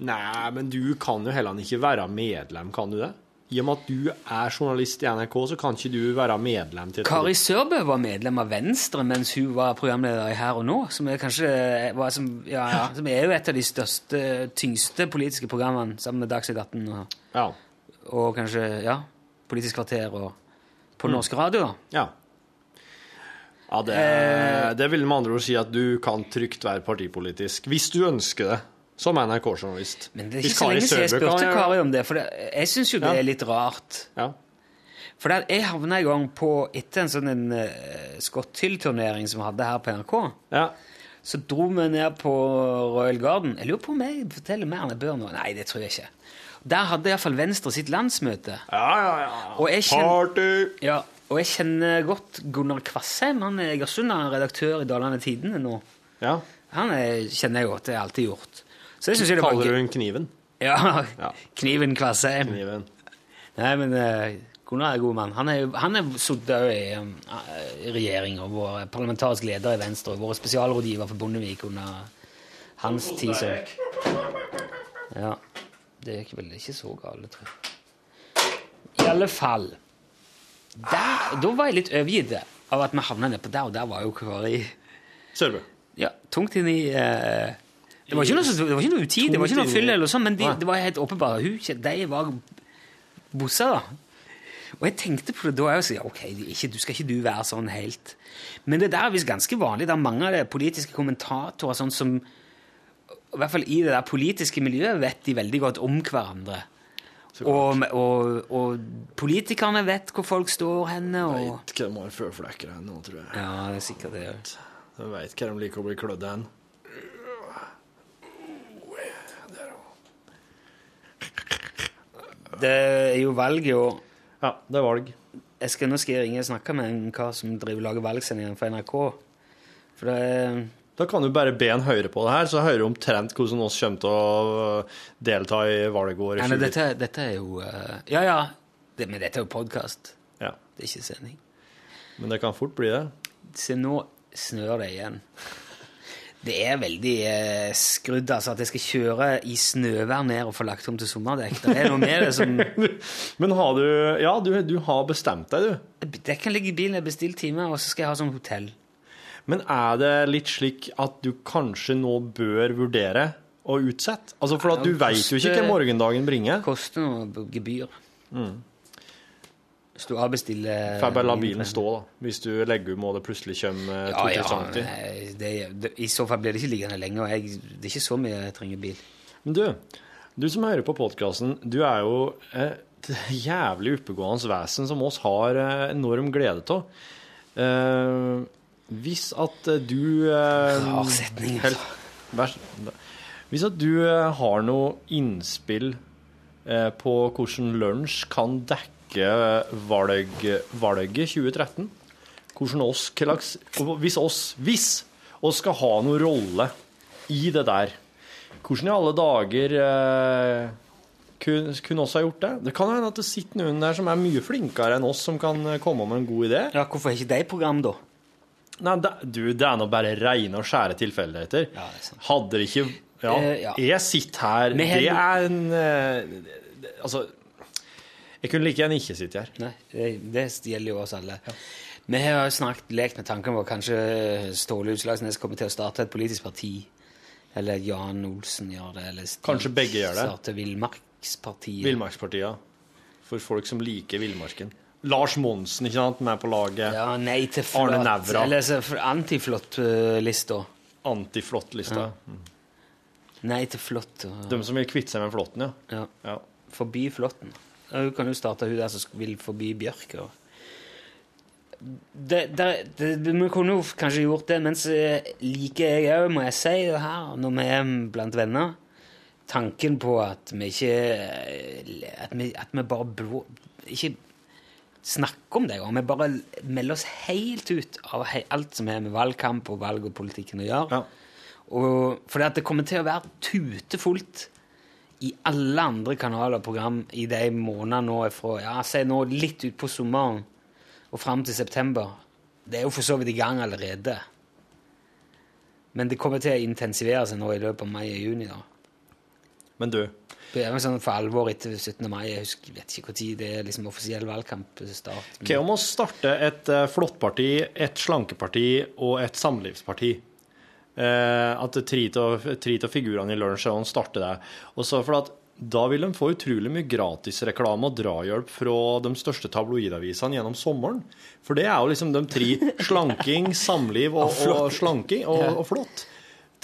Nei, men du kan jo heller ikke være medlem, kan du det? I og med at du er journalist i NRK, så kan ikke du være medlem til Kari Sørbø var medlem av Venstre mens hun var programleder i Her og Nå, som er kanskje var som, ja, ja, som er jo et av de største, tyngste politiske programmene sammen med Dagsnytt 18 og, Ja. og kanskje ja, Politisk kvarter og på Mm. norsk radio. da. Ja. Ja, det, det vil med andre ord si at du kan trygt være partipolitisk, hvis du ønsker det, som NRK-journalist. Men det er ikke så lenge siden jeg spurte Kari om det, for det, jeg syns jo det Ja. er litt rart. Ja. For der, jeg havna en gang på Etter en sånn en, uh, Skotthyll-turnering som vi hadde her på NRK, Ja. så dro vi ned på Royal Garden. Jeg lurer på om jeg forteller mer enn jeg bør nå. Nei, det tror jeg ikke. Der hadde iallfall Venstre sitt landsmøte. Ja, ja, ja. Og jeg kjenner, Party! ja, og jeg kjenner godt Gunnar Kvassheim. Han er Egersund, han er redaktør i Dalane Tidende nå. Ja. Han er, kjenner jeg godt, det har jeg alltid gjort. Så jeg Kaller gøy. du den kniven? Ja, Ja. Kniven Kvassheim. Kniven. Nei, men uh, Gunnar er en god mann. Han er, han er sittet i um, i regjering og vært parlamentarisk leder i Venstre og vært spesialrådgiver for Bondevik under hans tid som Ja. Det gikk vel ikke så galt, tror jeg. I alle fall der, Da var jeg litt overgitt av at vi havna nedpå der, og der var jo Kari Sørbø. ja, tungt inn i eh, Det var ikke noe, det var ikke noe utid, det var ikke noe fyll eller sånn, men de, det var helt åpenbart. Hun, de var bossa, da. Og jeg tenkte på det da òg, ja, ok, ikke, du skal ikke du være sånn helt. Men det der er visst ganske vanlig. Det er mange av de politiske kommentatorer sånn som i hvert fall i det der politiske miljøet vet de veldig godt om hverandre. Og, og, og politikerne vet hvor folk står henne. Og, Veit hva de har føflekker henne tror jeg. ja, det er sikkert det. De veit hva de liker å bli klødd hen. Det er jo valg, og Ja, det er valg. jeg skal, nå skal jeg ringe og snakke med en kar som driver lager valgsendinger for NRK. For det er Da kan du bare be en høre på det her, så hører du omtrent hvordan oss kommer til å delta i valgåret. Ja, men dette, dette er jo eh, Ja, ja. Det, men dette er jo podkast. Ja, Det er ikke sending. men det kan fort bli det. Se, nå snør det igjen. Det er veldig eh, skrudd, altså, at jeg skal kjøre i snøvær ned og få lagt om til sommerdekk. Det er noe med det som Men har du Ja, du, du har bestemt deg, du. Det kan ligge i bilen, jeg bestilt time, og så skal jeg ha sånn hotell. Men er det litt slik at du kanskje nå bør vurdere å utsette? Altså, for at du veit jo ikke hva morgendagen bringer. Koster noe gebyr. Hvis du avbestiller Får bare la bilen stå, da. Hvis du legger om og det plutselig kommer Ja, to-tre ja, nei, det, det, I så fall blir det ikke liggende lenge, og jeg, det er ikke så mye jeg trenger bil. Men du, du som hører på podkasten, du er jo et jævlig oppegående vesen som oss har eh, enorm glede av. Eh, hvis at eh, du eh, Rar setning, helt- Hvis at du eh, har noe innspill eh, på hvordan lunsj kan dekke valg, valget 2013 hvordan oss, hva slags, hvis oss, hvis oss skal ha noen rolle i det der, hvordan i alle dager eh, kunne, kunne oss ha gjort det? Det kan hende at det sitter noen der som er mye flinkere enn oss, som kan eh, komme med en god idé. Ja, Hvorfor er ikke de program, da? Nei, det, du, det er nå bare rene og skjære tilfeldigheter. Ja, det. Hadde det ikke Ja, Uh, ja. jeg sitter her Det er en det- Altså, jeg kunne like gjerne ikke sitte her. Nei, det, det gjelder jo oss alle. Vi har snakket lekt med tanken på kanskje Ståle Utslagsnes kommer til å starte et politisk parti. Eller Jan Olsen gjør det. Eller Stig Kanskje begge gjør det. Starte Villmarkspartiet. Villmarkspartiet. For folk som liker villmarken. Lars Monsen, ikke sant, med på laget. Ja, nei til flott. Arne Nævra. Eller antiflott-lista. Antiflott-lista. Nei til flott. De som vil kvitte seg med flåtten, ja. Ja. ja. Forby flåtten. Ja, Hun kan jo starte hun der som vil forbi bjørk. Og... Det, det, det, vi kunne jo kanskje gjort det, men så liker jeg òg, må jeg si, det her, når vi er blant venner, tanken på at vi ikke At vi, at vi bare blå, ikke snakker om det engang. Vi bare melder oss helt ut av alt som har med valgkamp og valg og politikken å gjøre. Og, fordi at det kommer til å være tutefullt i alle andre kanaler og program i de månedene nå fra ja, si nå litt utpå sommeren og fram til september. Det er jo for så vidt i gang allerede. Men det kommer til å intensivere seg nå i løpet av mai og juni. da. Men du Det er jo sånn for alvor etter 17. mai. Jeg husker, vet ikke når det er liksom offisiell valgkampstart. Hva om å starte et uh, flåttparti, et slankeparti og et samlivsparti? Eh, at tre av figurene i Lunsj og starter det. Og så for at da vil de få utrolig mye gratisreklame og drahjelp fra de største tabloidavisene gjennom sommeren. For det er jo liksom de tre slanking, samliv og, og slanking og, og flott.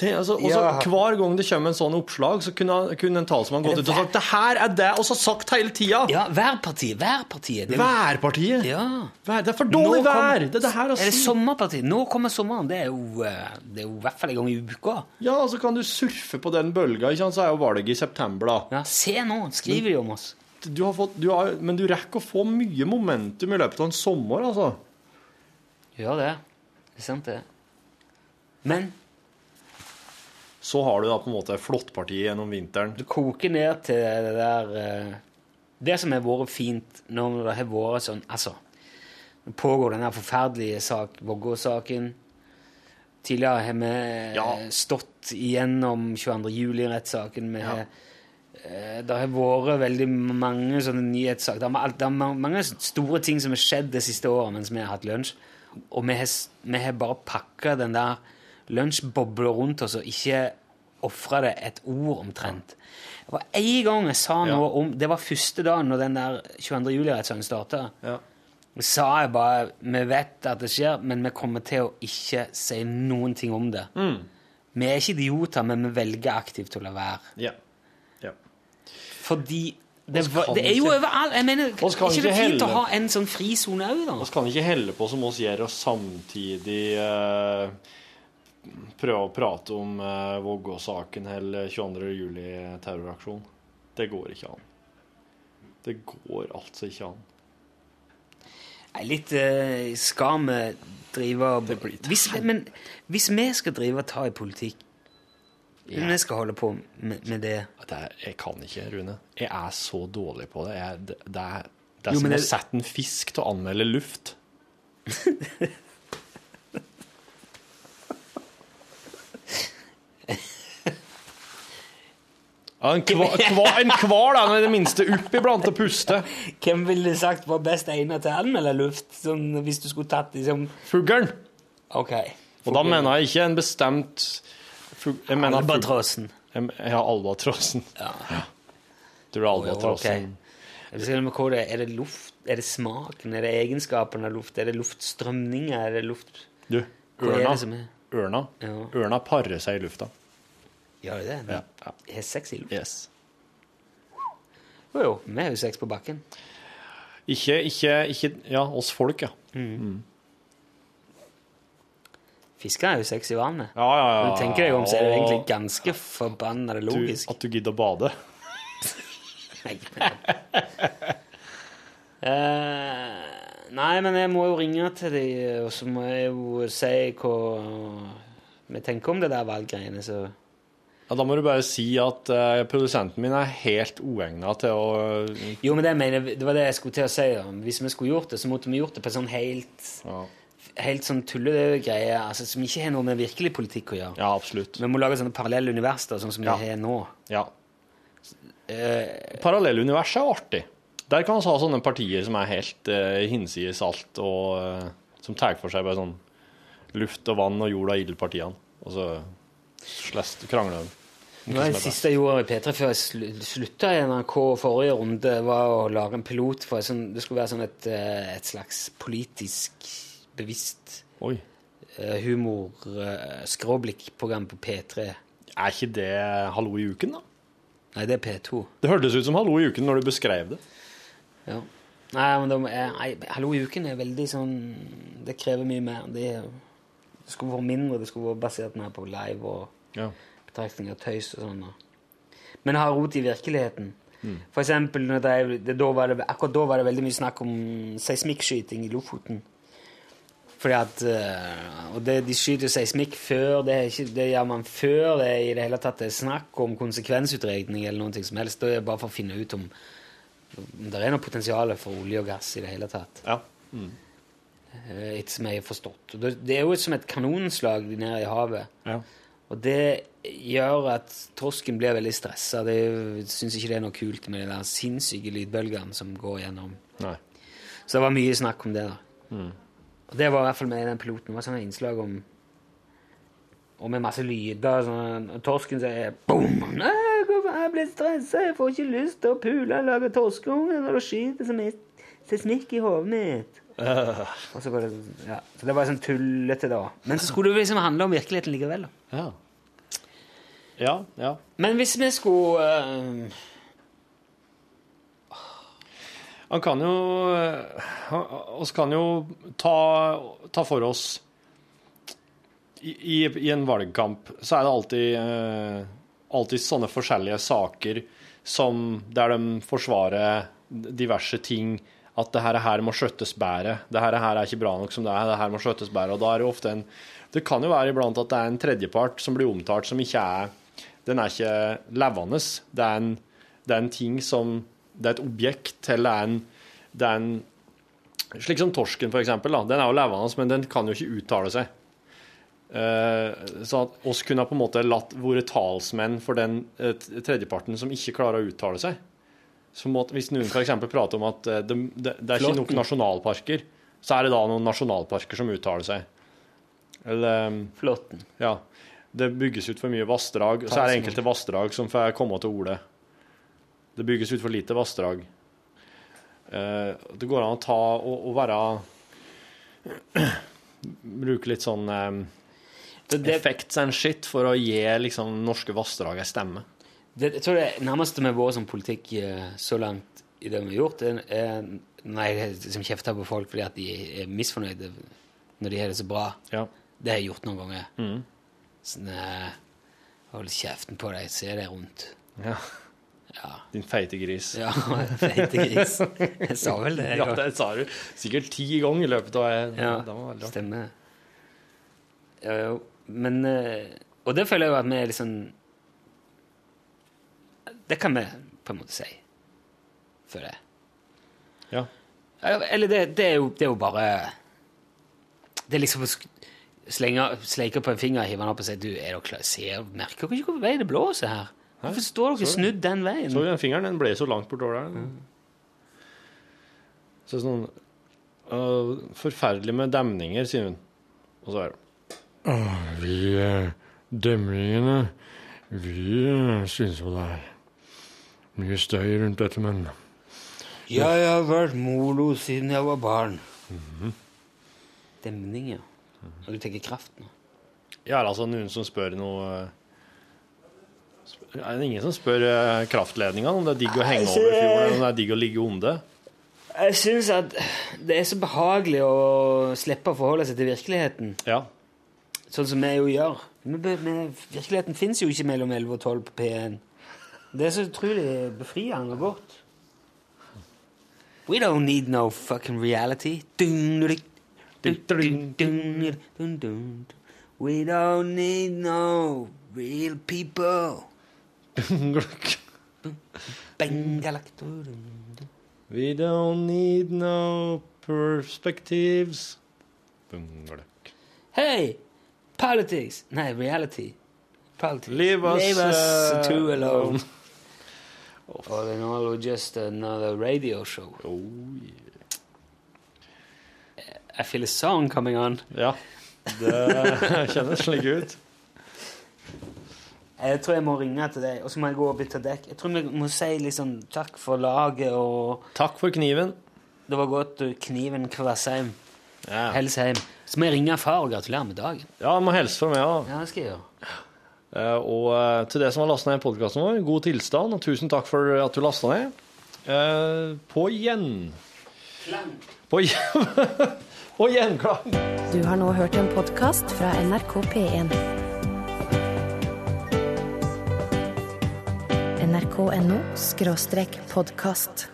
Te- altså, og så Ja. Hver gang det kommer en sånn oppslag, så kunne, kunne en talsmann gått ut og sagt det her er det, og så sagt hele tida. Ja, værpartiet. Værpartiet. Det Værpartiet? Ja. Vær, det er for dårlig kom- vær! Det er det her å Er det sommerpartiet? Nå kommer sommeren. Det er jo, eh, det er jo i hvert fall en gang i uka. Ja, og så kan du surfe på den bølga, ikke sant? så er jo valget i september, da. Ja, Se nå, skriver de om oss. Du har fått, du har, men du rekker å få mye momentum i løpet av en sommer, altså. Gjør det. Det er sant, det. Men Så har du da på en måte flåttpartiet gjennom vinteren. det koker ned til det der eh, Det som har vært fint når det har vært sånn Altså, nå pågår den der forferdelige sak, Vågå-saken. Tidligere har vi stått igjennom 22. juli-rettssaken. Vi har eh, Det har vært veldig mange sånne nyhetssaker. Er, det er mange store ting som har skjedd det siste året mens vi har hatt lunsj. Og vi har, vi har bare pakka den der lunsjbobla rundt oss og ikke ofra det et ord omtrent. Det var én gang jeg sa Ja. noe om Det var første dagen når den der 22. juli-rettssaken starta. Ja. sa jeg bare Vi vet at det skjer, men vi kommer til å ikke si noen ting om det. Mm. Vi er ikke idioter, men vi velger aktivt å la være. Ja. ja. Fordi det, var, det er jo overalt. Jeg mener, Oss kan ikke det fint å ha en sånn frisone òg, da? Vi kan ikke helle på som oss gjør, og samtidig eh, prøve å prate om uh, Vågå-saken eller 22. juli-terroraksjon. Det går ikke an. Det går altså ikke an. Nei, Litt uh, Skal vi drive og hvis, Men hvis vi skal drive og ta i politikk Ja. Vi skal holde på med, med det Det er, jeg kan ikke, Rune. Jeg er så dårlig på det. Jeg, det, det er, det er Jo, som å sette en fisk til å anmelde luft. Ja, en, hval er i det minste opp iblant og puste. Hvem ville sagt var best egnet til å anmelde luft? Sånn, hvis du skulle tatt liksom Fuglen. Okay, Og da mener jeg ikke en bestemt fugl... Jeg mener Albatrossen. Ja, albatrossen. Ja. Du albatrossen Ok. Jeg vil si noe om hva det er. Er det luft? Er det smaken? Er det egenskapen av luft? Er det luftstrømninger? Er det luft... Du, er ørna, er? ørna, ørna parer seg i lufta. Gjør det det? Ja, Jeg Har sex i lufta? Yes. Jo, jo. Vi har jo sex på bakken. Ikke, ikke, ikke Ja, oss folk, ja. Fisker har jo sex i vannet. Ja, ja, ja. Men tenker deg om, så er det egentlig ganske forbanna du, logisk. At du gidder å bade. Nei. Eh, nei, men jeg må jo ringe til de, og så må jeg jo si hva vi tenker om det der valggreiene, så Ja, da må du bare si at uh, produsenten min er helt uegna til å Jo, men det, mener, det var det jeg skulle til å si. da. Hvis vi skulle gjort det, så måtte vi gjort det på sånn helt Ja, Helt sånn tullegreie altså, som ikke har noe med virkelig politikk å gjøre. ja absolutt. Vi må lage sånne parallelle univers, da, sånn som Ja. vi har nå. Ja. Parallelle univers er artig. Der kan vi ha sånne partier som er helt uh, hinsides alt og uh, som tar for seg bare sånn luft og vann og jord og ildpartiene, og så slest krangler de. Det var det siste jeg gjorde i P3 før jeg slu- slutta i NRK forrige runde, var å lage en pilot for sånn, Det skulle være sånn et, eh, et slags politisk bevisst Oi. eh, humor, eh, skråblikkprogram på P3. Er ikke det Hallo i uken, da? Nei, det er P2. Det hørtes ut som Hallo i uken når du beskrev det. Ja. Nei, men de nei, Hallo i uken er veldig sånn Det krever mye mer. Det, det skulle vært mindre, det skulle vært basert mer på live og Ja. Betraktning av tøys og sånn. Men har rot i virkeligheten. For eksempel, det, det, da var det, akkurat da var det veldig mye snakk om seismikkskyting i Lofoten. Fordi at, eh, og det, De skyter seismikk før det, ikke, det gjør man før det i det hele tatt er snakk om konsekvensutregning eller noe som helst. Det er bare for å finne ut om, om det er noe potensial for olje og gass i det hele tatt. Ja. Mm. Etter som jeg har forstått. Det, det er jo som et kanonslag nede i havet. Ja. Og det gjør at torsken blir veldig stressa. De syns ikke det er noe kult med de der sinnssyke lydbølgene som går gjennom. Nei. Så det var mye snakk om det, da. Og det var i hvert fall med i den piloten. Det var sånne innslag om Og med masse lyder. Sånn, og torsken sier boom! Nei, jeg blir stressa? Jeg får ikke lyst til å pule og lage torskeunge når det skyter så mye seismikk i hodet mitt. Og så bare, ja. Så det var sånn tullete, da. Men så skulle det liksom handle om virkeligheten likevel. da. Ja. Ja, ja. Men hvis vi skulle eh, Han kan jo Vi kan jo ta, ta for oss i, i, I en valgkamp så er det alltid, eh, alltid sånne forskjellige saker som der de forsvarer diverse ting. At det her, må skjøttes bedre. Det her, er ikke bra nok som det er. Det her må skjøttes bedre. Og da er det ofte en Det kan jo være iblant at det er en tredjepart som blir omtalt som ikke er Den er ikke levende. Det er en, det er en ting som Det er et objekt, eller er en, det er en Slik som torsken, for. Da. Den er jo levende, men den kan jo ikke uttale seg. Eh, så at oss kunne på en måte latt vært talsmenn for den eh, tredjeparten som ikke klarer å uttale seg. Måtte, hvis noen f.eks. prater om at eh, det, det, det er ikke nok nasjonalparker, så er det da noen nasjonalparker som uttaler seg. Eller eh, Flåtten. Ja. Det bygges ut for mye vassdrag, og så er det enkelte vassdrag som får komme til orde. Det bygges ut for lite vassdrag. Eh, Det går an å ta og, og være Bruke litt sånn eh, effects and shit for å gi liksom norske vassdrag en stemme. Det, jeg tror det nærmeste med vår som politikk eh, så langt i det vi har gjort, er, Nei, som kjefter på folk fordi at de er misfornøyde når de har det så bra. Ja. Det har jeg gjort noen ganger. Mm. Sånn eh, Hold kjeften på deg, se deg rundt. Ja. Ja. Din feite gris. Ja, feite gris. Jeg sa vel det. jeg Ja, det sa du sikkert ti ganger i løpet av Ja, det stemmer. Ja. Men eh, Og det føler jeg jo at vi er litt liksom Det kan vi på en måte si, føler jeg. Ja. Eller det, det, er, jo, det er jo bare Det er liksom å sleike på en finger, og hive den opp og si du, er dere klar? Ser, Merker dere ikke hvor vei det blåser her? Hvorfor står dere Så- snudd den veien? Så den fingeren den ble så langt bortover der. Så sånn uh, Forferdelig med demninger, sier hun. Og så er det Vi eh, demningene Vi eh, syns jo det er mye støy rundt dette, men Jeg har vært molo siden jeg var barn. Mhm. Demning, ja. Og du tenker kraft nå? Ja, er altså noen som spør noe Er det ingen som spør øh, kraftledningene om det er digg å henge over fjorden, om det er digg å ligge onde? Jeg syns at det er så behagelig å slippe å forholde seg til virkeligheten. Ja. Sånn som vi jo gjør. Men virkeligheten fins jo ikke mellom 11 og 12 på P1. Det er så utrolig befriende og godt. We don't need no fucking reality. We don't need no real people. We don't need no perspectives. Hey, politics. Nei, reality. Politics. Leave us, Leave us uh, two alone. All in all, just another radio show. Oh, yeah. I feel a song coming on. Ja, det kjennes slik ut. Jeg tror jeg må ringe til deg, og så må jeg gå og bytte dekk. Jeg tror vi må si liksom takk for laget og Takk for kniven. Det var godt du kniven Kvassheim. Ja. Helsheim. Så må jeg ringe far og gratulere med dagen. Ja, jeg må hilse fra meg, òg. Ja, det skal jeg gjøre. Eh, Og eh, til det som har lastet ned podkasten vår, god tilstand, og tusen takk for at du lasta ned. Eh, På gjen... På, gjen... på gjenklang. Du har nå hørt en podkast fra NRK P1. nrk.no podkast.